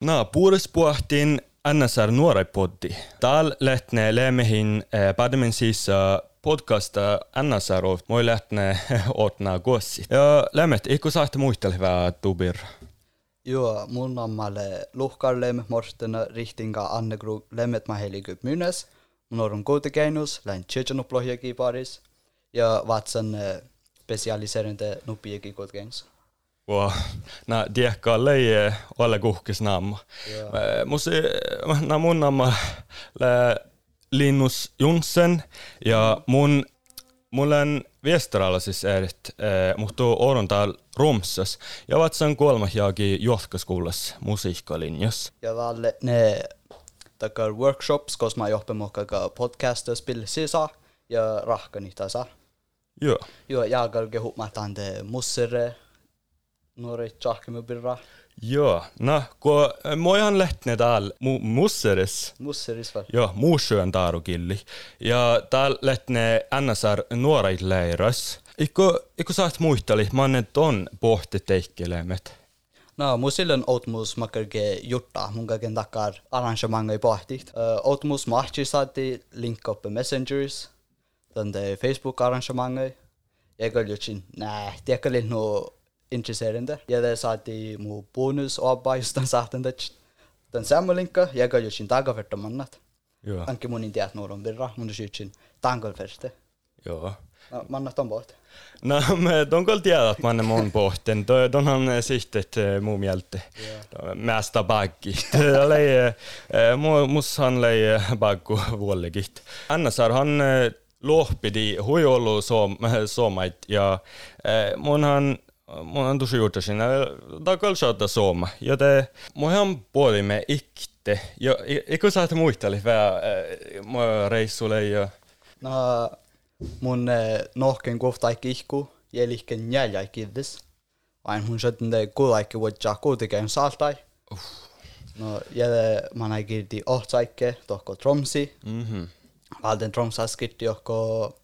Naapurisportin NSR Nuorepoddi. Täällä lähtee lemmeihin eh, päädemmin siis eh, podcast eh, NSR on moi lähtee otnaa kossi. Ja lämmet, eikö saatte muistelevää tubir? Joo, mun nammalle luhkallem morstena rihtinga annegru lemmet mahelikyp mynes. Mun orun kuutekeinus, läin tjötjänuplohjaki paris. Ja vatsan spesialiserende nupieki kuutekeinus. Kuutekeinus. Wow. Nää tiekkaa leije ole kuhkis namma. Musi, nää mun namma Linus Junsen ja mun Mulen viestaralla siis erit, eh, mutta on täällä Romsas ja vatsan kolmas jaaki johtoskoulassa musiikkalinjassa. Ja valle ne takar workshops, koska mä johtän mokka podcaster spill sisa ja rahkani tasa. Joo. Joo, jag har gehut mä tante mussere, Norwich-Ahkema birra. Joo, no kun äh, moi on lähtenyt täällä mu- Musseris. Musseris vai? Joo, Muussyön taarukilli. Ja täällä lähtenyt NSR nuoreit leiras. Eikö, eikö saat muisteli, mä annan ton pohti teikkelemät? No, mun silloin outmus makkarke juttaa, mun kaiken takar arrangemanga i pohti. Äh, uh, outmus mahti saati link up messengers, tänne Facebook-arrangemanga. Jeg gør jo ikke, nej, det er ikke lidt noget intresserande. Ja, det saati mu bonus oppa just den saaten det. Den samma linka, jag går ju dagar för mannat. Joo. Anke mun inte att någon birra, mun sytsin tangal förste. Joo. No, mannat on bort. No, me ton kyllä tiedä, että oon mun pohten. Tonhan sihtet muu mieltä. Mästä baggi. Lei, mushan lei baggu vuollegit. Han lohpidi hui ollut suomait ja munhan mun on tosi juurta sinne. Tämä kyllä saattaa sooma. Joten mun puolimme ikte. Ja eikö sä et muisteli vähän mun reissulle ja... No, mun eh, nohken kohtaikki ihku, jäliken jäljäikidis. Vain hun sitten de kuulaikki vuodja kuitenkin saltai. No, ja mä näin kirti ohtsaikke, tohko tromsi. Mhm. Valden tromsaskitti johko...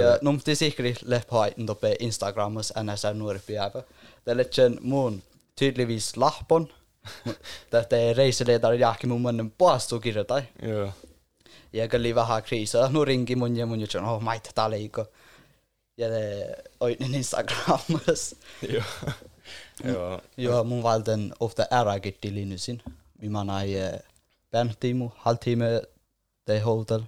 Ja numti sikri lephaiten toppe Instagramus NSR nuorempi jäävä. Tälle mun tydligvis lahpon. Tätä reisiledar jahki mun mannen puastu kirjoitai. Joo. Ja oli vähän kriisa. Nu ringi mun ja mun jutun, oh maita tää leiko. Ja det oitnin Instagramus. Joo. Joo. Joo, mun valten ofta äräkitti linnusin. Mä näin bärntimu, halvtimme det hotel.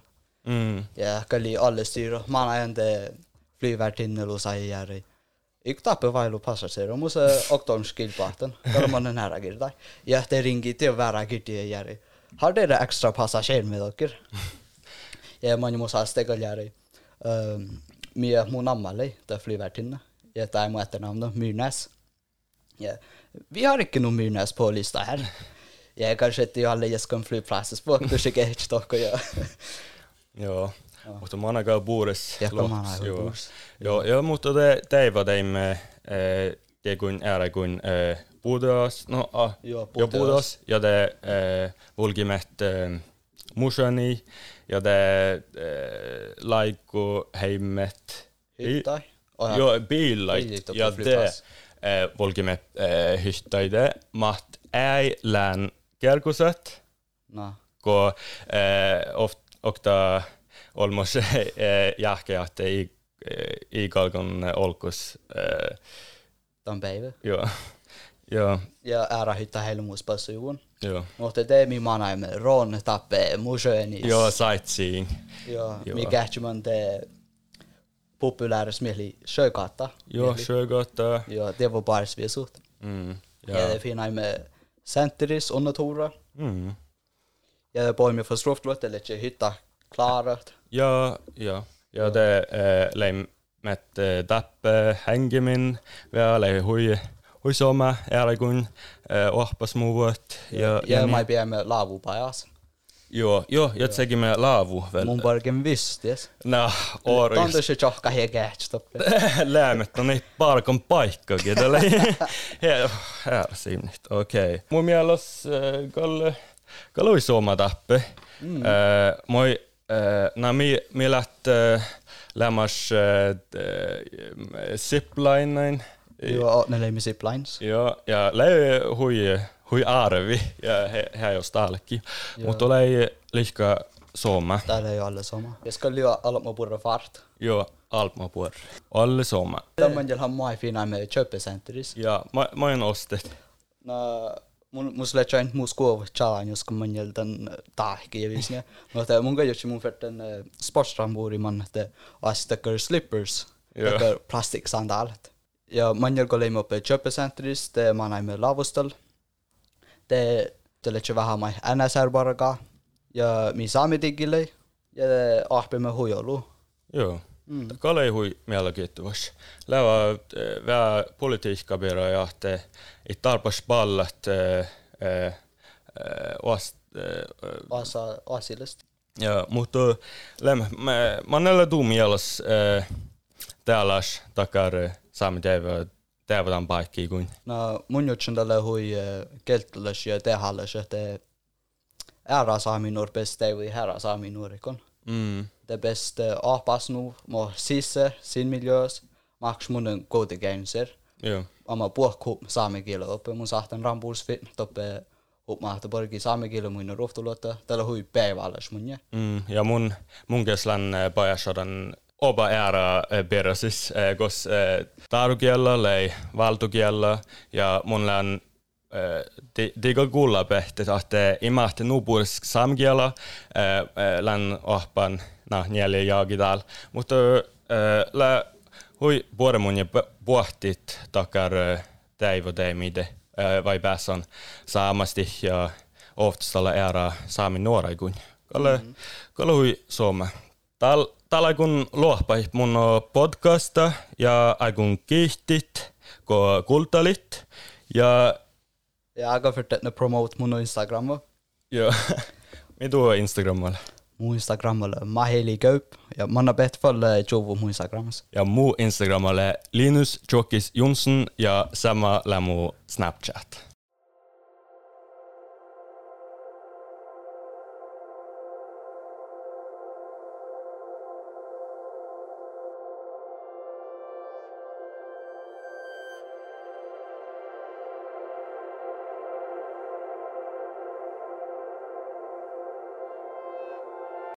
Mm. Ja kalli alle styro. Mä näin det flyvärtinnelu sai järi. Ik tappe vailu passageero, se oktoons kilpahtan. Kalmanen äräkirtai. Ja te ringi te väräkitti ja järi. Har dere ekstra passasjer med dere? ja man må ha stegaljäri. Um, mye mun ammalle, det er flyvertinne. Ja, det er må etternavnet, Myrnes. Ja, vi har ikke noe Myrnes på lista her. Jeg Ja, kanskje ikke alle Jeskan flyplasses på, du er ikke dere ja. Joo. Mutta mä ainakaan buures. Ja, kun mä ainakaan Joo. Joo, joo, mutta te, teiva teimme eh, te kuin ära kuin eh, Budas, no ah, Joo, ja. Budas, ja te eh, vulgimet eh, musani, ja te eh, laiku heimmet. Hyttai. Oh, Joo, biillait, ja te eh, eh, hyttaide, maht ei län kerkuset, No, kun eh, oft, okta olmos eh, jahkeahte i, eh, i kalkon olkus. Eh, tämän päivä. joo, joo, Ja ära helmuus passujuun. joo. Mutta te mi manaimme ron tappe museonis. Joo, sightseeing. Ja Joo. mi kähtsymän te populääris mieli sjögata. Joo, sjögata. Ja, det var bara svesut. Mm, Ja, ja. det finna med centeris onnatora. Mm. ja Bäume verstopft wird, der letzte Hütte klaret. Ja, ja. Ja, det eh, leim med eh, dappe hengemin, vea lei hui hui soma, eragun, eh, orpas muut. Ja, ja, ja mä piemme laavu pajas. Joo, joo, ja sekin me laavu vielä. Mun parkin vistis. No, orjus. Tontu se tjohka hie gäätstoppe. Lämmet on niin parkon paikka, kyllä. Här simnit, okei. Må Mun mielessä, äh, kaloi soma tappe. Mm. Äh, moi äh, na mi mi läht äh, lämmas äh, zipline Joo, ne leimi ziplines. Ja, ja lähe hui hui arvi ja he, he just tälläkin. Mutta oli lihka sooma. Täällä ei ole alle sama. Jag ska lyö på fart. Joo, Alpma puor. Alle sooma. Tämän jälkeen moi fina med köpecentris. Ja mä, mä en ostet. No, mhux leċajn mhux kov ċaħanjus kum manjel dan taħki jevisnja. Noħte, mun għagġu ċi mun ferten äh, äh, sports tramburi man noħte äh, għastekker slippers, tekker plastik sandalet. Ja manjel għolej mope ċöpe sentris, te man għajmer lavustel, te te leċi vaha maj NSR barga, ja mi sami digilej, ja ahpi me hujolu. Joo. Mm. Kale hui mielenkiintoista. Lävä äh, vähän politiikkabiro ja te ei tarpas ballat vast, Asa asilista. ja, mutta läm, mä, mä näillä tuu mielessä äh, täällä takar äh, saami teivä teivän paikkiin kuin No mun jutsun tälle hui keltteles ja tehalles, että ära saami nuor best teivui herra saami nuorikon. mm, Det bästa apas nu må sisse sin miljös maks mun gode gänser. joo. Amma puhku saami kielä uppe mun sahtan rampuus fit toppe uppmahta porgi saami kielä mun ruhtulota tällä hui päivälles mun ja. Mm, ja mun, mun keslan äh, pajasodan oba ära äh, peräsis, kos taarukielä lei valtukielä ja mun län Diga kuulla pehti, että imahti nupuus samkielä, län ohpan, no, nieli täällä. Mutta lä hui ja pohtit takar teivo teimide, vai päässä saamasti ja oftastalla ära saami nuoraikun. Kalle, mm-hmm. kalle hui Suoma. Tal, täällä kun luopai mun podcasta ja aikun kiihtit, kun kultalit. Ja, Jeg har hørt den promote min Instagram. Ja. Vi da Instagram, Min Instagram er Maheli Gaup. Ja, man har bedt følge eh, Jovo Mo Instagram. Altså. Ja, Mo Instagram er Linus Jokis Johnsen. Ja, samme lemo Snapchat.